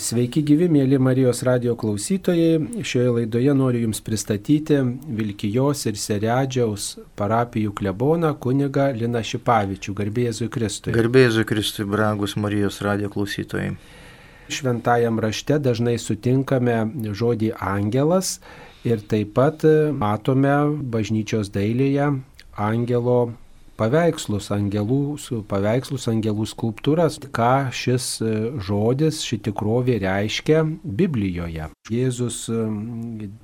Sveiki gyvi, mėly Marijos radio klausytojai. Šioje laidoje noriu Jums pristatyti Vilkijos ir Seredžiaus parapijų kleboną kuniga Lina Šipavičių. Garbėjėzui Kristui. Garbėjėzui Kristui, brangus Marijos radio klausytojai. Šventajam rašte dažnai sutinkame žodį angelas ir taip pat matome bažnyčios dailėje angelo paveikslus, angelų, paveikslus, angelų skulptūras, ką šis e, žodis, ši tikrovė reiškia Biblijoje. Jėzus e,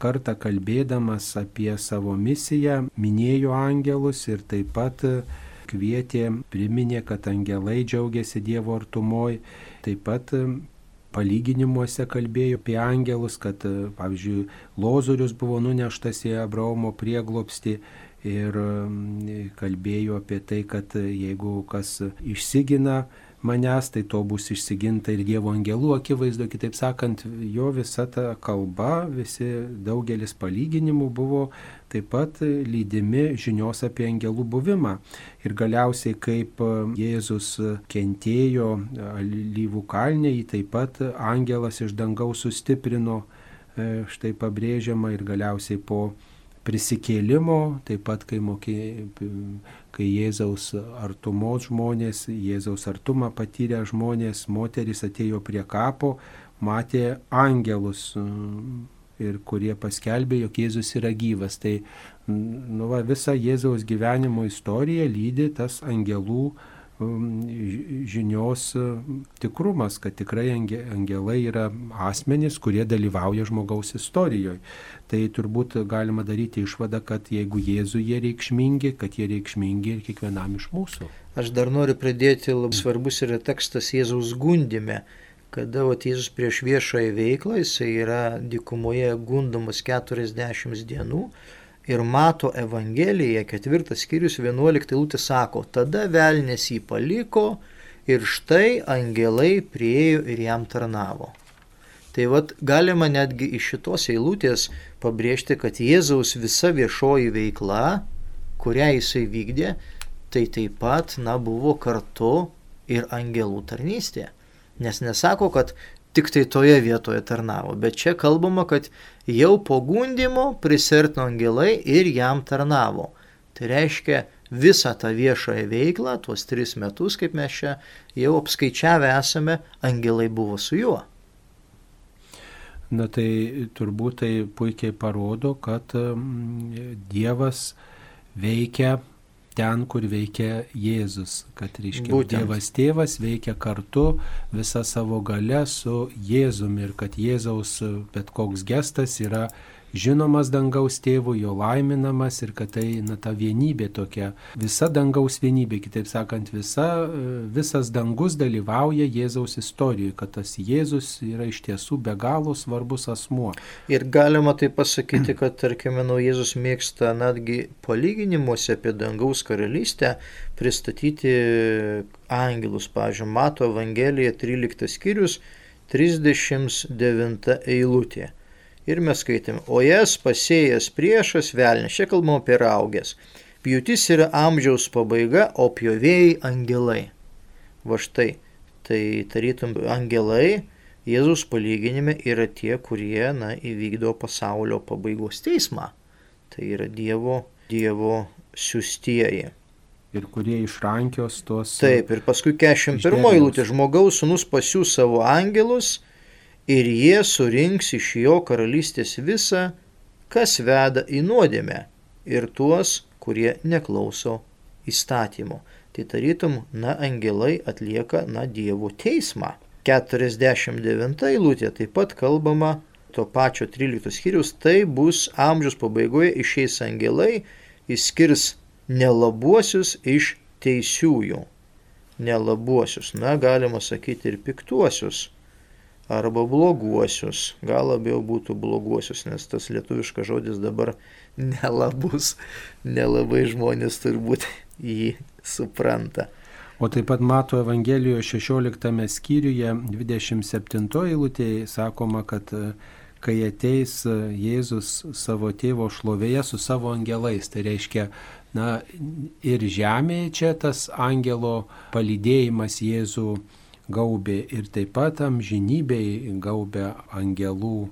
kartą kalbėdamas apie savo misiją minėjo angelus ir taip pat e, kvietė, priminė, kad angelai džiaugiasi Dievo artumoj, taip pat palyginimuose kalbėjo apie angelus, kad, pavyzdžiui, Lozorius buvo nuneštas į Abraomo prieglopstį ir mm, kalbėjo apie tai, kad jeigu kas išsigina manęs, tai to bus išsiginta ir Dievo angelų akivaizdu, kitaip sakant, jo visa ta kalba, visi daugelis palyginimų buvo taip pat lydimi žinios apie angelų buvimą. Ir galiausiai, kaip Jėzus kentėjo lyvų kalnė, jį taip pat angelas iš dangaus sustiprino, e, štai pabrėžiama ir galiausiai po prisikėlimo, taip pat kai, mokė, kai Jėzaus artumos žmonės, Jėzaus artumą patyrę žmonės, moteris atėjo prie kapo, matė angelus ir kurie paskelbė, jog Jėzus yra gyvas. Tai nu, va, visa Jėzaus gyvenimo istorija lydi tas angelų žinios uh, tikrumas, kad tikrai angelai yra asmenys, kurie dalyvauja žmogaus istorijoje. Tai turbūt galima daryti išvadą, kad jeigu Jėzui jie reikšmingi, kad jie reikšmingi ir kiekvienam iš mūsų. Aš dar noriu pridėti, labai svarbus yra tekstas Jėzaus gundime kada vat, Jėzus prieš viešąją veiklą, jisai yra dikumoje gundomas 40 dienų ir mato Evangeliją, ketvirtas skyrius, vienuolikta eilutė sako, tada velnės jį paliko ir štai angelai priejo ir jam tarnavo. Tai vad galima netgi iš šitos eilutės pabrėžti, kad Jėzaus visa viešoji veikla, kurią jisai vykdė, tai taip pat, na, buvo kartu ir angelų tarnystė. Nes nesako, kad tik tai toje vietoje tarnavo. Bet čia kalbama, kad jau po gundimo prisertino angelai ir jam tarnavo. Tai reiškia visą tą viešąją veiklą, tuos tris metus, kaip mes čia jau apskaičiavę esame, angelai buvo su juo. Na tai turbūt tai puikiai parodo, kad mm, Dievas veikia ten, kur veikia Jėzus, kad reiškia Būtent. Dievas tėvas veikia kartu visą savo galę su Jėzumi ir kad Jėzaus bet koks gestas yra žinomas dangaus tėvų, jo laiminamas ir kad tai na, ta vienybė tokia, visa dangaus vienybė, kitaip sakant, visa, visas dangus dalyvauja Jėzaus istorijoje, kad tas Jėzus yra iš tiesų be galo svarbus asmuo. Ir galima tai pasakyti, kad, tarkime, nu, Jėzus mėgsta netgi palyginimuose apie dangaus karalystę pristatyti angelus, pažiūrėjau, Mato Evangelija 13 skyrius 39 eilutė. Ir mes skaitėm, o jas pasėjęs priešas velnės, čia kalbam apie raugės. Pjūtis yra amžiaus pabaiga, o pjovėjai angelai. Va štai, tai tarytum angelai Jėzus palyginime yra tie, kurie na, įvykdo pasaulio pabaigos teismą. Tai yra Dievo, Dievo siustieji. Ir kurie išrankios tos. Taip, ir paskui 41 eilutė žmogaus sunus pasiūs savo angelus ir jie surinks iš jo karalystės visą, kas veda į nuodėmę ir tuos, kurie neklauso įstatymo. Tai tarytum, na, angelai atlieka, na, Dievo teismą. 49 eilutė taip pat kalbama to pačio 13 skyrius, tai bus amžiaus pabaigoje išeis angelai, išskirs nelabuosius iš teisiųjų. Nelabuosius, na, galima sakyti ir piktuosius arba bloguosius. Gal labiau būtų bloguosius, nes tas lietuviškas žodis dabar nelabus, nelabai žmonės turbūt jį supranta. O taip pat mato Evangelijoje 16 skyriuje 27 eilutėje sakoma, kad e, kai ateis e, Jėzus savo tėvo šlovėje su savo angelais, tai reiškia, na ir žemėje čia tas angelo palydėjimas Jėzų gaubė ir taip pat amžinybei gaubė angelų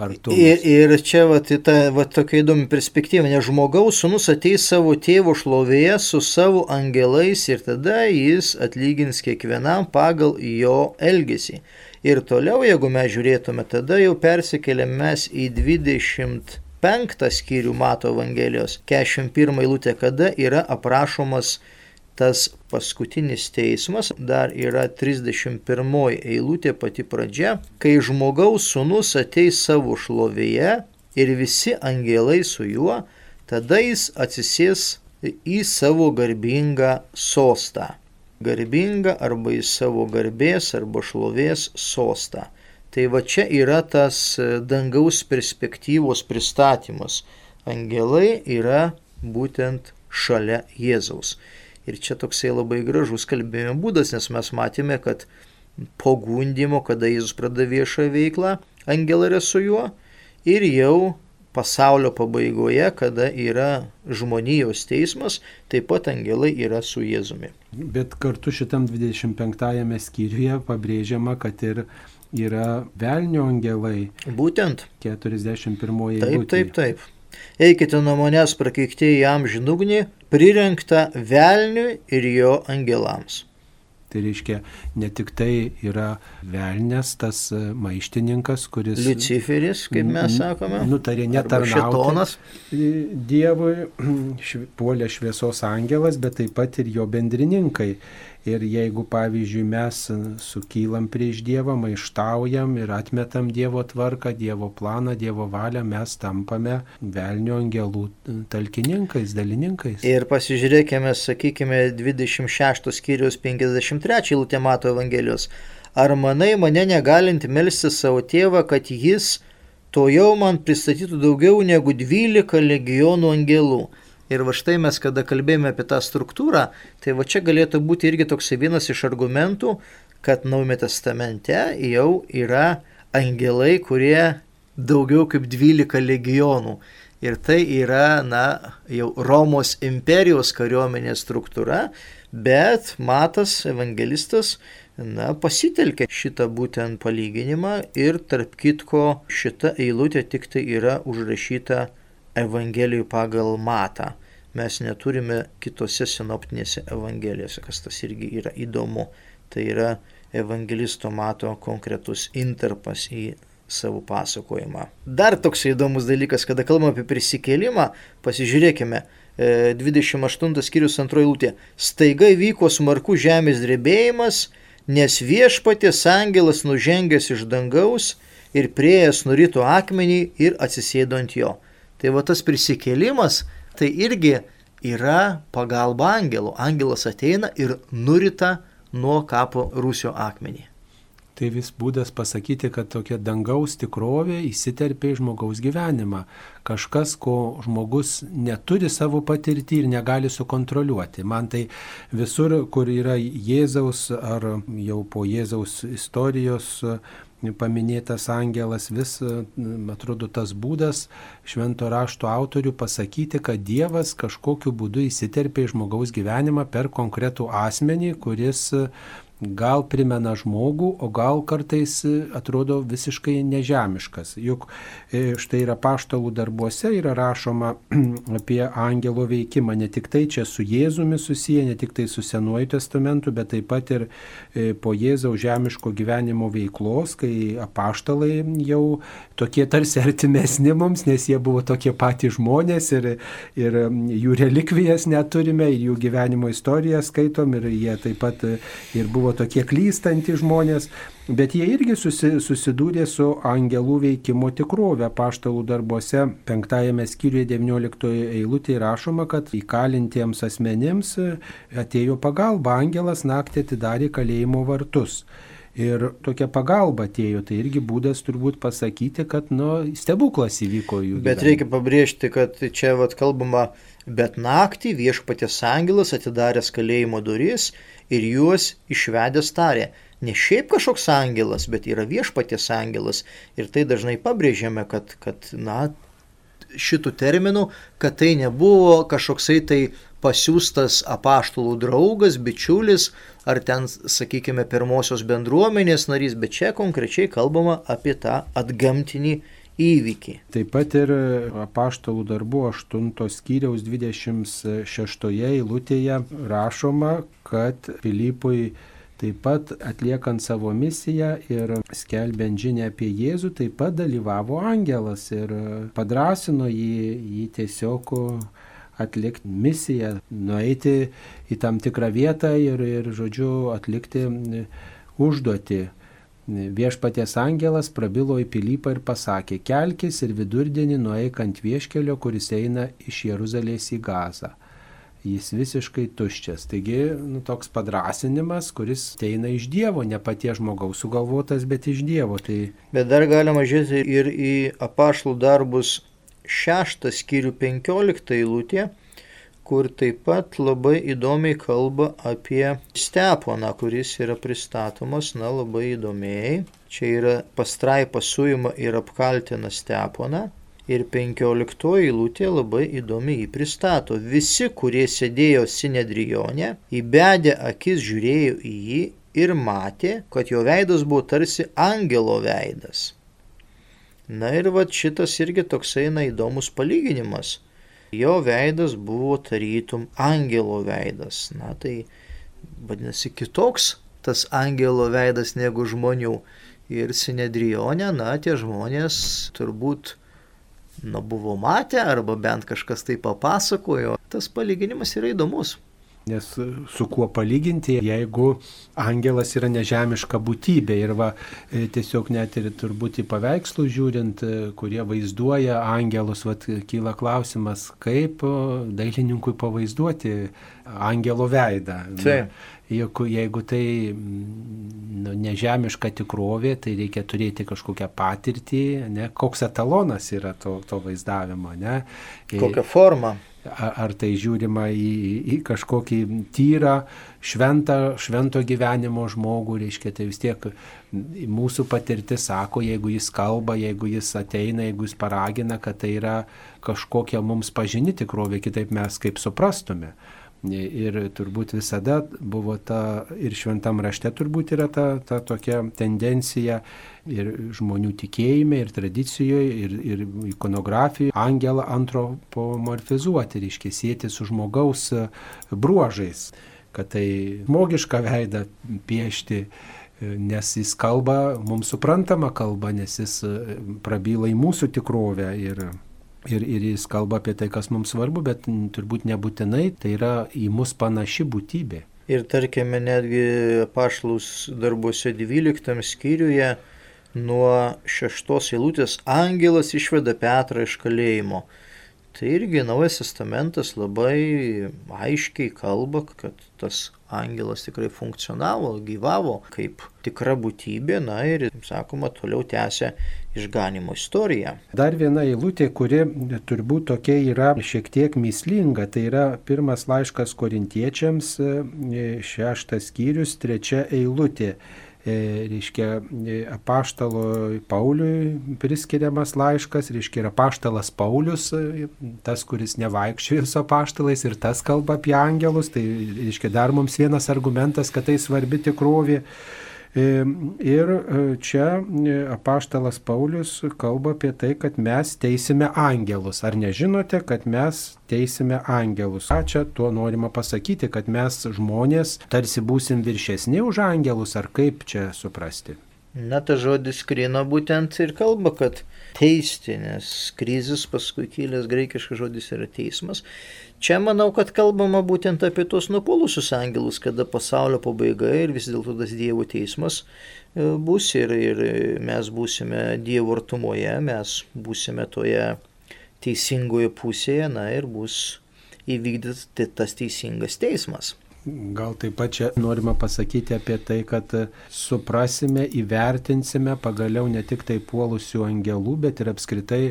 artumas. Ir, ir čia va, ta va, tokia įdomi perspektyva, nes žmogaus sunus ateis savo tėvo šlovėje su savo angelais ir tada jis atlygins kiekvienam pagal jo elgesį. Ir toliau, jeigu mes žiūrėtume, tada jau persikeliam mes į 25 skyrių Mato Evangelijos, 41 eilutė, kada yra aprašomas tas paskutinis teismas, dar yra 31 eilutė pati pradžia, kai žmogaus sunus ateis savo šlovėje ir visi angelai su juo, tada jis atsisės į savo garbingą sostą. Garbingą arba į savo garbės arba šlovės sostą. Tai va čia yra tas dangaus perspektyvos pristatymas. Angelai yra būtent šalia Jėzaus. Ir čia toksai labai gražus kalbėjimo būdas, nes mes matėme, kad po gundimo, kada Jėzus pradeda viešą veiklą, angelai yra su juo ir jau pasaulio pabaigoje, kada yra žmonijos teismas, taip pat angelai yra su Jėzumi. Bet kartu šitam 25 skyriuje pabrėžiama, kad ir yra velnio angelai. Būtent. 41 eilutė. Taip, taip, taip. Eikite nuo manęs prakeiktieji amžinugnį, prirenkta velniui ir jo angelams. Tai reiškia, ne tik tai yra velnės, tas e, maištininkas, kuris... Luciferis, kaip mes sakome. Nutarė netarnauti Dievui, puolė šviesos angelas, bet taip pat ir jo bendrininkai. Ir jeigu, pavyzdžiui, mes sukylam prieš Dievą, maištaujam ir atmetam Dievo tvarką, Dievo planą, Dievo valią, mes tampame velnio angelų talkininkais, dalininkais. Ir pasižiūrėkime, sakykime, 26 skyrius 53 lūtė mato Evangelijos. Ar manai mane negalinti melsti savo tėvą, kad jis to jau man pristatytų daugiau negu 12 legionų angelų? Ir va štai mes, kada kalbėjome apie tą struktūrą, tai va čia galėtų būti irgi toks vienas iš argumentų, kad Naujame testamente jau yra angelai, kurie daugiau kaip 12 legionų. Ir tai yra, na, jau Romos imperijos kariuomenės struktūra, bet Matas, evangelistas, na, pasitelkė šitą būtent palyginimą ir tarp kitko šita eilutė tik tai yra užrašyta Evangelijų pagal matą. Mes neturime kitose sinoptinėse evangelijose, kas tas irgi yra įdomu. Tai yra evangelisto mato konkretus interpas į savo pasakojimą. Dar toks įdomus dalykas, kada kalbame apie prisikėlimą, pasižiūrėkime, 28 e, skyrius antroji lūtė. Staiga vyko smarkus žemės drebėjimas, nes viešpatės angelas nužengęs iš dangaus ir prieėjęs nurito akmenį ir atsisėdo ant jo. Tai va tas prisikėlimas, tai irgi yra pagalba angelų. Angelas ateina ir nurita nuo kapo Rusio akmenį. Tai vis būdas pasakyti, kad tokia dangaus tikrovė įsiterpia į žmogaus gyvenimą. Kažkas, ko žmogus neturi savo patirtį ir negali sukontroliuoti. Man tai visur, kur yra Jėzaus ar jau po Jėzaus istorijos paminėtas angelas, vis, atrodo, tas būdas švento rašto autorių pasakyti, kad Dievas kažkokiu būdu įsiterpia į žmogaus gyvenimą per konkretų asmenį, kuris gal primena žmogų, o gal kartais atrodo visiškai nežemiškas. Juk e, štai yra paštalų darbuose yra rašoma apie angelo veikimą, ne tik tai čia su Jėzumi susiję, ne tik tai su Senuoju testamentu, bet taip pat ir e, po Jėzaus žemiško gyvenimo veiklos, kai apaštalai jau tokie tarsi artimesni mums, nes jie buvo tokie patys žmonės ir, ir jų relikvijas neturime, ir jų gyvenimo istoriją skaitom, ir jie taip pat ir buvo tokie klystanti žmonės, bet jie irgi susi, susidūrė su angelų veikimo tikrove. Paštalų darbuose penktajame skyriuje 19 eilutėje rašoma, kad įkalintiems asmenims atėjo pagalba, angelas naktį atidarė kalėjimo vartus. Ir tokia pagalba atėjo, tai irgi būdas turbūt pasakyti, kad nu, stebuklas įvyko jų. Bet gyvenime. reikia pabrėžti, kad čia vat kalbama, bet naktį viešpatės angelas atidaręs kalėjimo duris ir juos išvedęs tarė. Ne šiaip kažkoks angelas, bet yra viešpatės angelas. Ir tai dažnai pabrėžiame, kad, kad na, šitų terminų, kad tai nebuvo kažkoksai tai pasiūstas apaštalų draugas, bičiulis, ar ten, sakykime, pirmosios bendruomenės narys, bet čia konkrečiai kalbama apie tą atgamtinį įvykį. Taip pat ir apaštalų darbų 8 skyriaus 26 eilutėje rašoma, kad Filipui taip pat atliekant savo misiją ir skelbiant žinę apie Jėzų, taip pat dalyvavo angelas ir padrasino jį, jį tiesiog atlikti misiją, nueiti į tam tikrą vietą ir, ir žodžiu, atlikti užduotį. Viešpaties angelas prabilo į Pilypą ir pasakė, kelkis ir vidurdienį nueik ant vieškelio, kuris eina iš Jeruzalės į Gazą. Jis visiškai tuščias. Taigi, nu, toks padrasinimas, kuris eina iš Dievo, ne paties žmogaus sugalvotas, bet iš Dievo. Tai... Bet dar galima žiūrėti ir į apašlų darbus šeštą skyrių 15 eilutė, kur taip pat labai įdomiai kalba apie Steponą, kuris yra pristatomas, na labai įdomiai. Čia yra pastraipa suima ir apkaltina Steponą. Ir 15 eilutė labai įdomi jį pristato. Visi, kurie sėdėjo Sinedrijone, įbedę akis žiūrėjo į jį ir matė, kad jo veidas buvo tarsi angelo veidas. Na ir va šitas irgi toksai na įdomus palyginimas. Jo veidas buvo tarytum angelo veidas. Na tai vadinasi kitoks tas angelo veidas negu žmonių. Ir Sinedrione, na tie žmonės turbūt na, buvo matę arba bent kažkas tai papasakojo. Tas palyginimas yra įdomus. Nes su kuo palyginti, jeigu angelas yra nežemiška būtybė ir va, e, tiesiog net ir turbūt į paveikslų žiūrint, e, kurie vaizduoja angelus, va, kyla klausimas, kaip dailininkui pavaizduoti angelo veidą. Taip. Jeigu, jeigu tai nu, nežemiška tikrovė, tai reikia turėti kažkokią patirtį, ne, koks etalonas yra to, to vaizdavimo. Ne. Kokią formą ar tai žiūrima į, į kažkokį tyrą, šventą, švento gyvenimo žmogų, reiškia, tai vis tiek mūsų patirtis sako, jeigu jis kalba, jeigu jis ateina, jeigu jis paragina, kad tai yra kažkokia mums pažini tikrovė, kitaip mes kaip suprastume. Ir turbūt visada buvo ta, ir šventam rašte turbūt yra ta, ta tokia tendencija ir žmonių tikėjime, ir tradicijoje, ir, ir ikonografijoje, angelą antropomorfizuoti, reiškia sėti su žmogaus bruožais, kad tai žmogišką veidą piešti nes jis kalba, mums suprantama kalba, nes jis prabyla į mūsų tikrovę ir Ir, ir jis kalba apie tai, kas mums svarbu, bet turbūt nebūtinai tai yra į mus panaši būtybė. Ir tarkime, netgi pašlaus darbuose 12 skyriuje nuo šeštos eilutės angelas išveda Petrą iš kalėjimo. Tai irgi Naujas Testamentas labai aiškiai kalba, kad tas angelas tikrai funkcionavo, gyvavo kaip tikra būtybė, na ir, sakoma, toliau tęsia išganimo istoriją. Dar viena eilutė, kuri turbūt tokia yra šiek tiek mislinga, tai yra pirmas laiškas korintiečiams, šeštas skyrius, trečia eilutė. E, reiškia, e, apaštalo Pauliui priskiriamas laiškas, reiškia, yra apaštalas Paulius, e, tas, kuris nevaikščiojo su apaštalais ir tas kalba apie angelus, tai reiškia, dar mums vienas argumentas, kad tai svarbi tikrovė. Ir e, čia e, apaštalas Paulius kalba apie tai, kad mes teisime angelus. Ar nežinote, kad mes teisime angelus? Ką čia tuo norima pasakyti, kad mes žmonės tarsi būsim viršesni už angelus, ar kaip čia suprasti? Na, ta žodis krino būtent ir kalba, kad teisti, nes krizis paskui kilęs graikiškas žodis yra teismas. Čia manau, kad kalbama būtent apie tos nupolusius angelus, kada pasaulio pabaiga ir vis dėlto tas Dievo teismas e, bus ir, ir mes būsime Dievo artumoje, mes būsime toje teisingoje pusėje, na ir bus įvykdytas tas teisingas teismas. Gal taip pat čia norima pasakyti apie tai, kad suprasime, įvertinsime pagaliau ne tik tai puolusių angelų, bet ir apskritai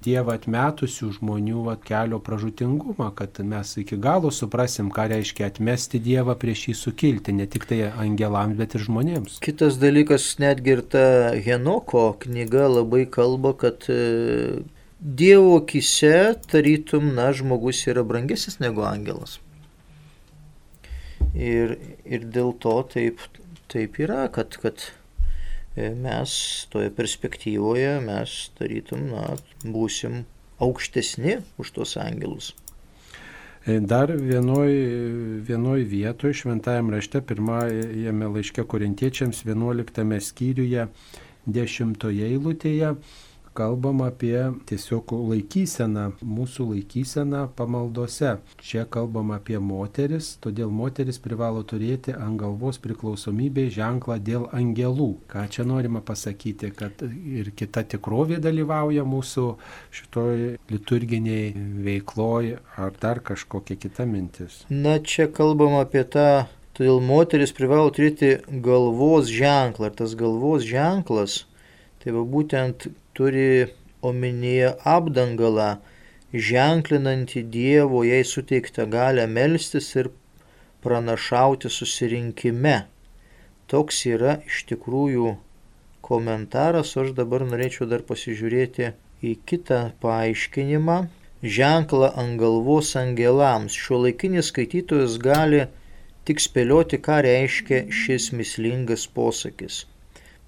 Dievą atmetusių žmonių vat, kelio pražutingumą, kad mes iki galo suprasim, ką reiškia atmesti Dievą prieš jį sukilti, ne tik tai angelams, bet ir žmonėms. Kitas dalykas, netgi ir ta Henoko knyga labai kalba, kad e, Dievo akise tarytum, na, žmogus yra brangesnis negu angelas. Ir, ir dėl to taip, taip yra, kad, kad e, mes toje perspektyvoje mes tarytum, na, būsim aukštesni už tuos angelus. E, dar vienoj, vienoj vietoje šventajame rašte, pirmajame laiške korintiečiams 11 skyriuje, 10 eilutėje, kalbam apie tiesiog laikyseną, mūsų laikyseną pamaldose. Čia kalbam apie moteris, todėl moteris privalo turėti ant galvos priklausomybei ženklą dėl angelų. Ką čia norima pasakyti, kad ir kita tikrovė dalyvauja mūsų šitoj liturginiai veikloj ar dar kažkokia kita mintis. Na, čia kalbam apie tą Todėl moteris privalo turėti galvos ženklą. Ir tas galvos ženklas, tai va būtent turi omenyje apdangalą, ženklinantį Dievo jai suteiktą galę melstis ir pranašauti susirinkime. Toks yra iš tikrųjų komentaras, aš dabar norėčiau dar pasižiūrėti į kitą paaiškinimą. Ženklą ant galvos angelams. Šio laikinis skaitytojas gali tik spėlioti, ką reiškia šis mislingas posakis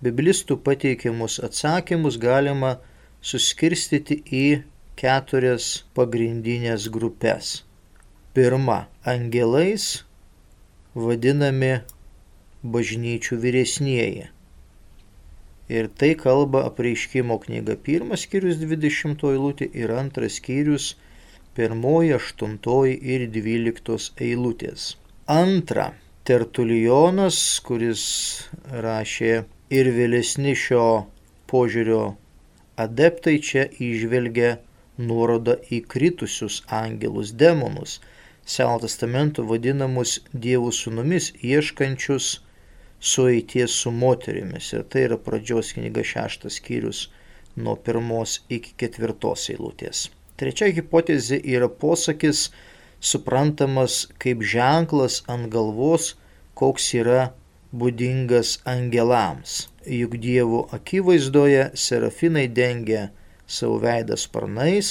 biblistų pateikiamus atsakymus galima suskirstyti į keturias pagrindinės grupės. Pirma, angelais vadinami bažnyčių vyresnieji. Ir tai kalba apreiškimo knyga pirmas skyrius 20 eilutė ir antras skyrius pirmoji, aštuntoji ir dvyliktos eilutės. Antra, Tertulijonas, kuris rašė ir vėlesni šio požiūrio adeptai čia išvelgia nuorodą į kritusius angelus demonus, Seno testamento vadinamus dievų sunumis, ieškančius sueities su moterimis. Ir tai yra pradžios knyga šeštas skyrius nuo pirmos iki ketvirtos eilutės. Trečia hipotezė yra posakis suprantamas kaip ženklas ant galvos, koks yra būdingas angelams. Juk Dievo akivaizdoje serafinai dengia savo veidą sparnais.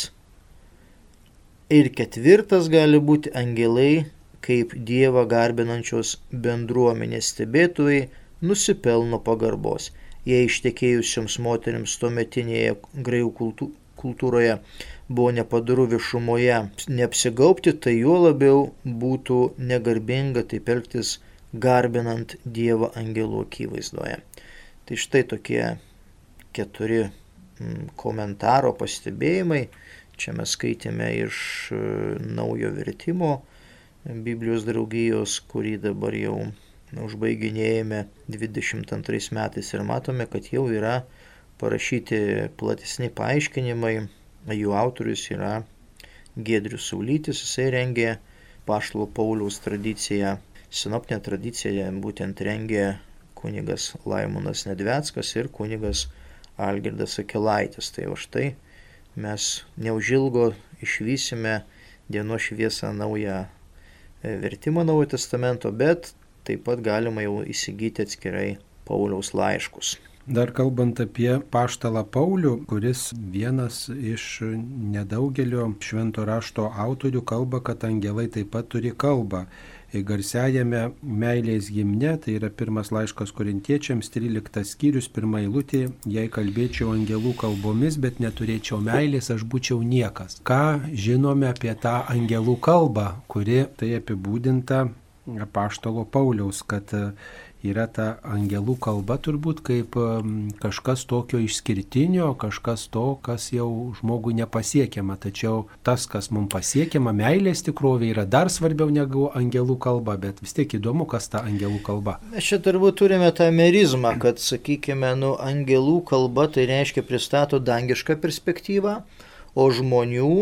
Ir ketvirtas gali būti angelai, kaip Dievą garbinančios bendruomenės stebėtojai nusipelno pagarbos. Jei ištekėjusiams moteriams tuometinėje graikų kultūroje buvo nepadaru viešumoje neapsigaupti, tai juo labiau būtų negarbinga taip elgtis garbinant Dievą angelų akivaizdoje. Tai štai tokie keturi mm, komentaro pastebėjimai. Čia mes skaitėme iš e, naujo vertimo Biblijos draugijos, kurį dabar jau užbaiginėjame 22 metais ir matome, kad jau yra parašyti platesni paaiškinimai. Jų autorius yra Gedrius Saulytis, jisai rengė Paštalo Pauliaus tradiciją sinoptinę tradiciją būtent rengė kunigas Laimonas Nedveckas ir kunigas Algirdas Akelaitis. Tai už tai mes neužilgo išvysime dienos šviesą naują e, vertimą Naujo Testamento, bet taip pat galima jau įsigyti atskirai Pauliaus laiškus. Dar kalbant apie paštalą Paulių, kuris vienas iš nedaugelio švento rašto autorių kalba, kad angelai taip pat turi kalbą garsiajame meilės gimne, tai yra pirmas laiškas korintiečiams, 13 skyrius, pirmą eilutė, jei kalbėčiau angelų kalbomis, bet neturėčiau meilės, aš būčiau niekas. Ką žinome apie tą angelų kalbą, kuri tai apibūdinta paštalo Pauliaus, kad yra ta angelų kalba turbūt kaip kažkas tokio išskirtinio, kažkas to, kas jau žmogui nepasiekiama. Tačiau tas, kas mums pasiekiama, meilės tikrovė yra dar svarbiau negu angelų kalba, bet vis tiek įdomu, kas ta angelų kalba. Mes čia turbūt turime tą merizmą, kad, sakykime, nu, angelų kalba tai reiškia pristato dangišką perspektyvą o žmonių,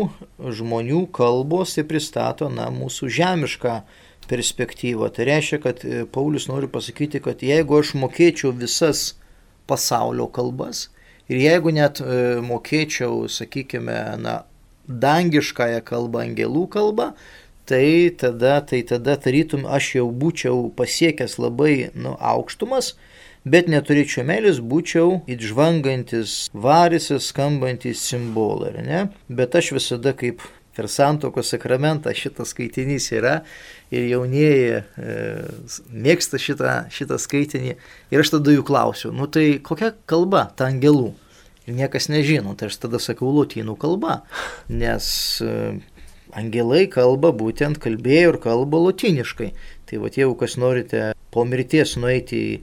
žmonių kalbos tai pristato na, mūsų žemišką perspektyvą. Tai reiškia, kad e, Paulius nori pasakyti, kad jeigu aš mokėčiau visas pasaulio kalbas ir jeigu net e, mokėčiau, sakykime, na, dangiškąją kalbą, angelų kalbą, tai tada, tai tada tarytum aš jau būčiau pasiekęs labai nu, aukštumas, bet neturėčiau meilės, būčiau įžvangantis varisas, skambantis simbolai, ne? Bet aš visada kaip per santokos sakramentą šitas skaitinys yra ir jaunieji e, mėgsta šitą, šitą skaitinį. Ir aš tada jų klausiu, nu tai kokia kalba ta angelų? Ir niekas nežino, tai aš tada sakau lotynų kalba, nes e, angelai kalba būtent kalbėjo ir kalba lotyniškai. Tai va, jeigu kas norite po mirties nueiti į,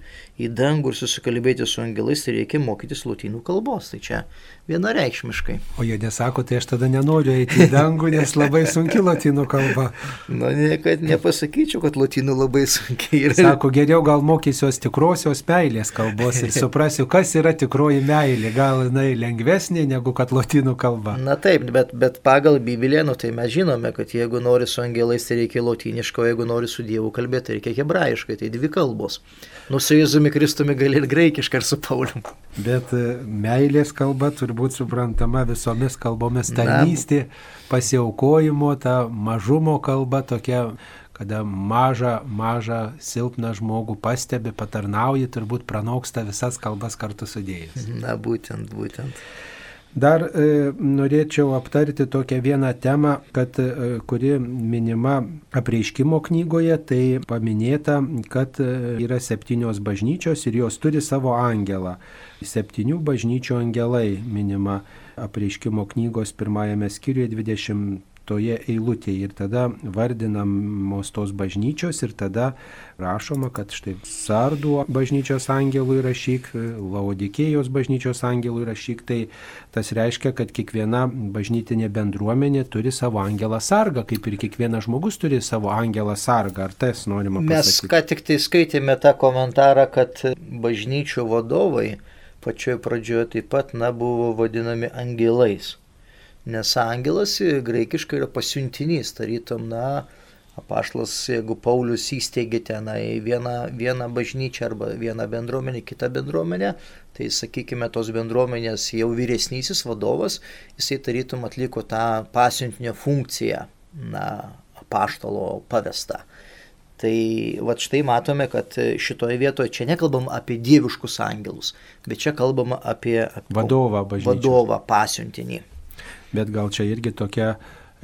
į dangų ir susikalbėti su angelais, tai reikia mokytis lotynų kalbos. Tai čia vienareikšmiškai. O jie nesako, tai aš tada nenoriu eiti į dangų, nes labai sunki lotynų kalba. Na, niekad nepasakyčiau, kad lotynų labai sunkiai yra. Sako, geriau gal mokysiuos tikrosios meilės kalbos ir suprasiu, kas yra tikroji meilė. Gal jinai lengvesnė negu kad lotynų kalba. Na taip, bet, bet pagal Bibliją, nu, tai mes žinome, kad jeigu nori su angelais, tai reikia lotyniško, jeigu nori su Dievu kalbėti, reikia hebrajiškai. Tai dvi kalbos. Nu, su Jėzumi Kristumi gali ir graikiškai, ir su Pauliu. Bet e, meilės kalba turbūt suprantama visomis kalbomis tarnystė, pasiaukojimo, ta mažumo kalba tokia kada mažą, mažą, silpną žmogų pastebi, patarnauji, turbūt pranoksta visas kalbas kartu sudėjus. Na, būtent, būtent. Dar e, norėčiau aptarti tokią vieną temą, kad, e, kuri minima apreiškimo knygoje, tai paminėta, kad e, yra septynios bažnyčios ir jos turi savo angelą. Septynių bažnyčių angelai minima apreiškimo knygos pirmajame skyriuje 20 toje eilutėje ir tada vardinamos tos bažnyčios ir tada rašoma, kad štai Sardų bažnyčios angelų įrašyk, Laodikėjos bažnyčios angelų įrašyk, tai tas reiškia, kad kiekviena bažnytinė bendruomenė turi savo angelą sargą, kaip ir kiekvienas žmogus turi savo angelą sargą. Ar tas norima pasakyti? Mes ką tik tai skaitėme tą komentarą, kad bažnyčių vadovai pačioje pradžioje taip pat, na, buvo vadinami angelais. Nes angelas graikiškai yra pasiuntinys, tarytum, na, apaštas, jeigu Paulius įsteigė tenai vieną, vieną bažnyčią arba vieną bendruomenę, kitą bendruomenę, tai sakykime, tos bendruomenės jau vyresnysis vadovas, jisai tarytum atliko tą pasiuntinio funkciją, na, apaštalo pavestą. Tai va štai matome, kad šitoje vietoje čia nekalbam apie dieviškus angelus, bet čia kalbama apie, apie vadovą, bažnyčios. vadovą pasiuntinį bet gal čia irgi tokia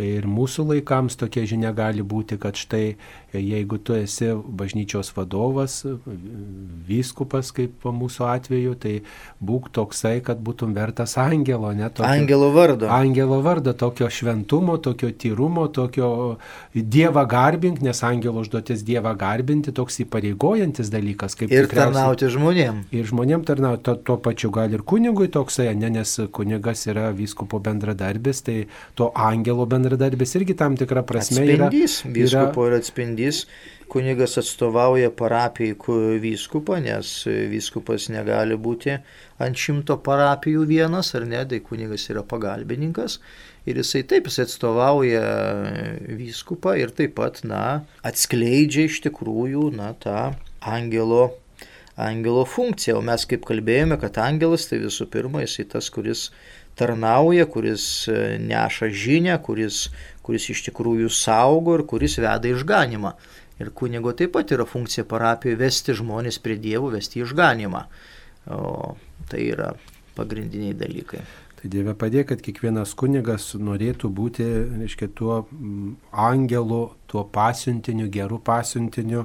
ir mūsų laikams tokia žinia gali būti, kad štai jeigu tu esi bažnyčios vadovas, vyskupas kaip mūsų atveju, tai būk toksai, kad būtum vertas angelo, ne tokio. Angelo vardo. Angelo vardo, tokio šventumo, tokio tyrumo, tokio dievą garbink, nes angelo užduotis dievą garbinti, toks įpareigojantis dalykas. ir tarnauti žmonėm. Ir žmonėm tarnauti, tuo, tuo pačiu gal ir kunigui toksai, ne, nes kunigas yra vyskupo bendradarbis, tai to angelo bendradarbis irgi tam tikrą prasme atspindys, yra. Vyskupo yra atspindys pavyzdys, kunigas atstovauja parapijai vyskupą, nes vyskupas negali būti ant šimto parapijų vienas, ar ne, tai kunigas yra pagalbininkas. Ir jisai taip, jisai atstovauja vyskupą ir taip pat, na, atskleidžia iš tikrųjų, na, tą angelo angelo funkciją. O mes kaip kalbėjome, kad angelas tai visų pirma jisai tas, kuris tarnauja, kuris neša žinę, kuris kuris iš tikrųjų saugo ir kuris veda išganimą. Ir kunigo taip pat yra funkcija parapijoje vesti žmonės prie dievų, vesti išganimą. O tai yra pagrindiniai dalykai. Tai Dieve padėk, kad kiekvienas kunigas norėtų būti, reiškia, tuo angelu, tuo pasiuntiniu, geru pasiuntiniu,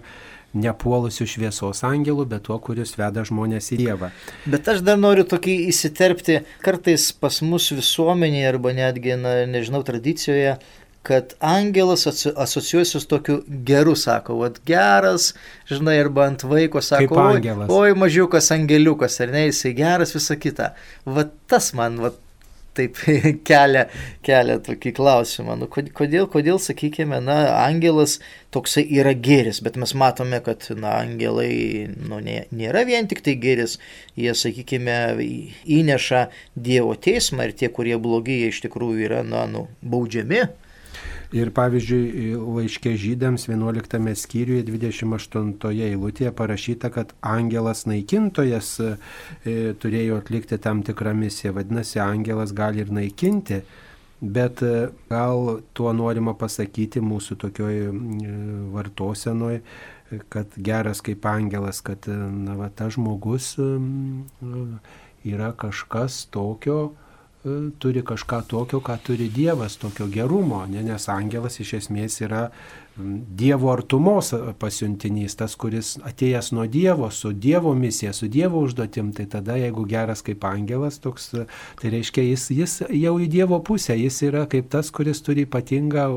nepuolusių šviesos angelų, bet tuo, kuris veda žmonės į Dievą. Bet aš dar noriu tokį įsiterpti, kartais pas mus visuomenėje arba netgi, na, nežinau, tradicijoje kad angelas asocijuosi su tokiu geru, sako, vat geras, žinai, arba ant vaiko sako, oi, oi mažiukas angeliukas, ar ne, jisai geras, visa kita. Vat tas man, vat taip kelia, kelia tokį klausimą. Nu, kodėl, kodėl, sakykime, na, angelas toksai yra geris, bet mes matome, kad, na, angelai, nu, nė, nėra vien tik tai geris, jie, sakykime, įneša Dievo teismą ir tie, kurie blogi, jie iš tikrųjų yra, na, nu, baudžiami. Ir pavyzdžiui, laiškė žydams 11 skyriuje 28 eilutėje parašyta, kad angelas naikintojas e, turėjo atlikti tam tikrą misiją. Vadinasi, angelas gali ir naikinti. Bet e, gal tuo norima pasakyti mūsų tokioj e, vartosenoj, kad geras kaip angelas, kad na, va, tas žmogus yra kažkas tokio, turi kažką tokio, ką turi Dievas, tokio gerumo, ne? nes angelas iš esmės yra Dievo artumos pasiuntinys, tas, kuris atėjęs nuo Dievo, su Dievo misija, su Dievo užduotim, tai tada jeigu geras kaip angelas, toks, tai reiškia, jis, jis jau į Dievo pusę, jis yra kaip tas, kuris turi ypatingą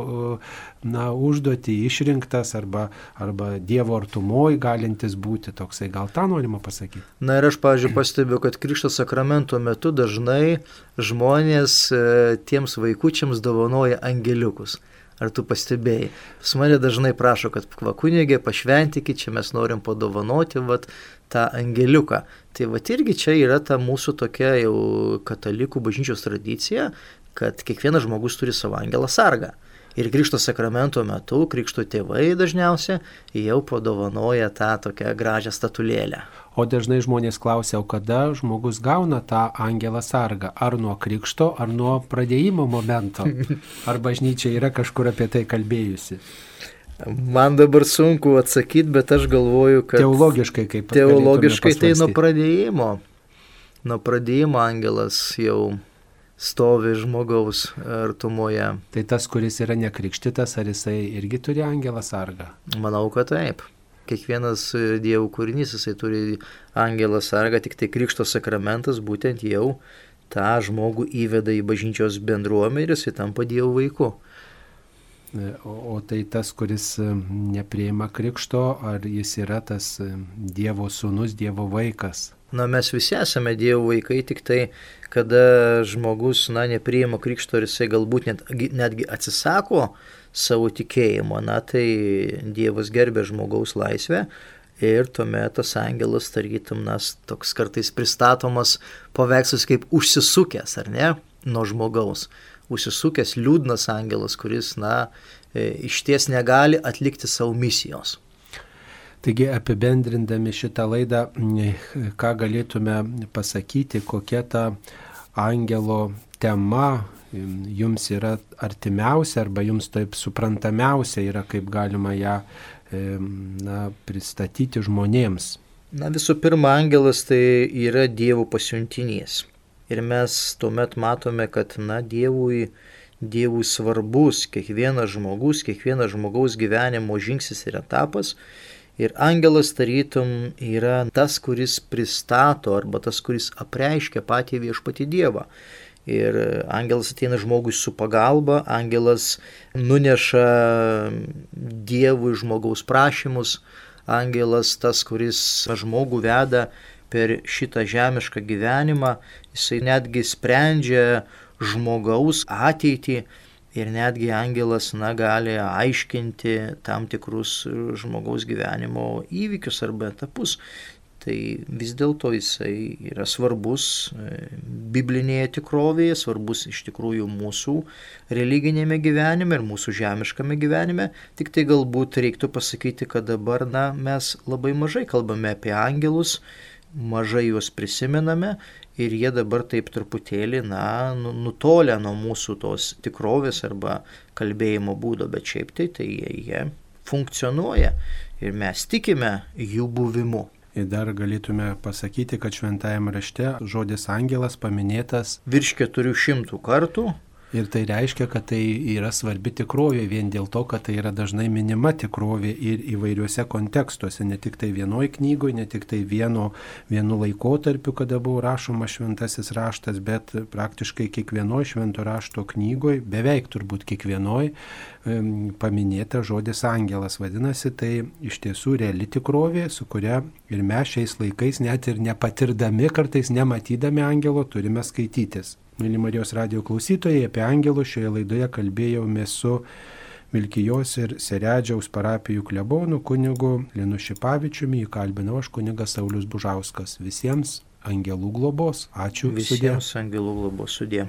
na, užduotį, išrinktas arba, arba Dievo artumoj galintis būti toksai, gal tą norima pasakyti. Na ir aš, pažiūrėjau, pastebiu, kad Krikšto sakramento metu dažnai žmonės e, tiems vaikučiams dovanoja angeliukus. Ar tu pastebėjai? Pas mane dažnai prašo, kad kvakunėgė pašventikit, čia mes norim padovanoti vat, tą angeliuką. Tai vat irgi čia yra ta mūsų tokia jau katalikų bažnyčios tradicija, kad kiekvienas žmogus turi savo angelą sargą. Ir Krikšto sakramento metu Krikšto tėvai dažniausiai jau padovanoja tą tokią gražią statulėlę. O dažnai žmonės klausia, o kada žmogus gauna tą angelą sargą? Ar nuo krikšto, ar nuo pradėjimo momento? Ar bažnyčia yra kažkur apie tai kalbėjusi? Man dabar sunku atsakyti, bet aš galvoju, kad... Teologiškai kaip. Teologiškai tai nuo pradėjimo. Nuo pradėjimo angelas jau stovi žmogaus artumoje. Tai tas, kuris yra nekrikštytas, ar jisai irgi turi angelą sargą? Manau, kad taip. Kiekvienas dievų kūrinys, jisai turi angelą sargą, tik tai krikšto sakramentas būtent jau tą žmogų įveda į bažnyčios bendruomenę ir jisai tampa dievų vaiku. O, o tai tas, kuris neprieima krikšto, ar jis yra tas Dievo sūnus, Dievo vaikas? Na, mes visi esame Dievo vaikai, tik tai, kada žmogus, na, nepriima krikšto ir jisai galbūt net, netgi atsisako savo tikėjimo, na, tai Dievas gerbė žmogaus laisvę ir tuomet tas angelas, tarytum, nas, toks kartais pristatomas paveikslas kaip užsisukęs, ar ne, nuo žmogaus. Užsisukęs liūdnas angelas, kuris, na, e, iš ties negali atlikti savo misijos. Taigi apibendrindami šitą laidą, ką galėtume pasakyti, kokia ta angelo tema jums yra artimiausia arba jums taip suprantamiausia yra, kaip galima ją na, pristatyti žmonėms. Na visų pirma, angelas tai yra Dievo pasiuntinys. Ir mes tuomet matome, kad, na, Dievui, Dievui svarbus kiekvienas žmogus, kiekvienas žmogaus gyvenimo žingsnis ir etapas Ir angelas tarytum yra tas, kuris pristato arba tas, kuris apreiškia patį viešpatį Dievą. Ir angelas ateina žmogui su pagalba, angelas nuneša Dievui žmogaus prašymus, angelas tas, kuris žmogų veda per šitą žemišką gyvenimą, jisai netgi sprendžia žmogaus ateitį ir netgi angelas na, gali aiškinti tam tikrus žmogaus gyvenimo įvykius arba etapus. Tai vis dėlto jisai yra svarbus e, biblinėje tikrovėje, svarbus iš tikrųjų mūsų religinėme gyvenime ir mūsų žemiškame gyvenime. Tik tai galbūt reiktų pasakyti, kad dabar na, mes labai mažai kalbame apie angelus, mažai juos prisimename ir jie dabar taip truputėlį, na, nu, nutolę nuo mūsų tos tikrovės arba kalbėjimo būdo, bet šiaip tai, tai jie, jie funkcionuoja ir mes tikime jų buvimu. Ir dar galėtume pasakyti, kad šventajame rašte žodis angelas paminėtas virš 400 kartų Ir tai reiškia, kad tai yra svarbi tikrovė vien dėl to, kad tai yra dažnai minima tikrovė ir įvairiuose kontekstuose, ne tik tai vienoj knygoje, ne tik tai vieno, vienu laikotarpiu, kada buvo rašoma šventasis raštas, bet praktiškai kiekvienoj švento rašto knygoje, beveik turbūt kiekvienoj paminėta žodis angelas. Vadinasi, tai iš tiesų reali tikrovė, su kuria ir mes šiais laikais, net ir nepatirdami, kartais nematydami angelo, turime skaitytis. Mėly Marijos radio klausytojai, apie angelus šioje laidoje kalbėjome su Vilkijos ir Seredžiaus parapijų klebonų kunigu Linu Šipavičiumi, jį kalbinau aš kunigas Saulis Bužauskas. Visiems angelų globos. Ačiū. Visiems sudė. angelų globos sudė.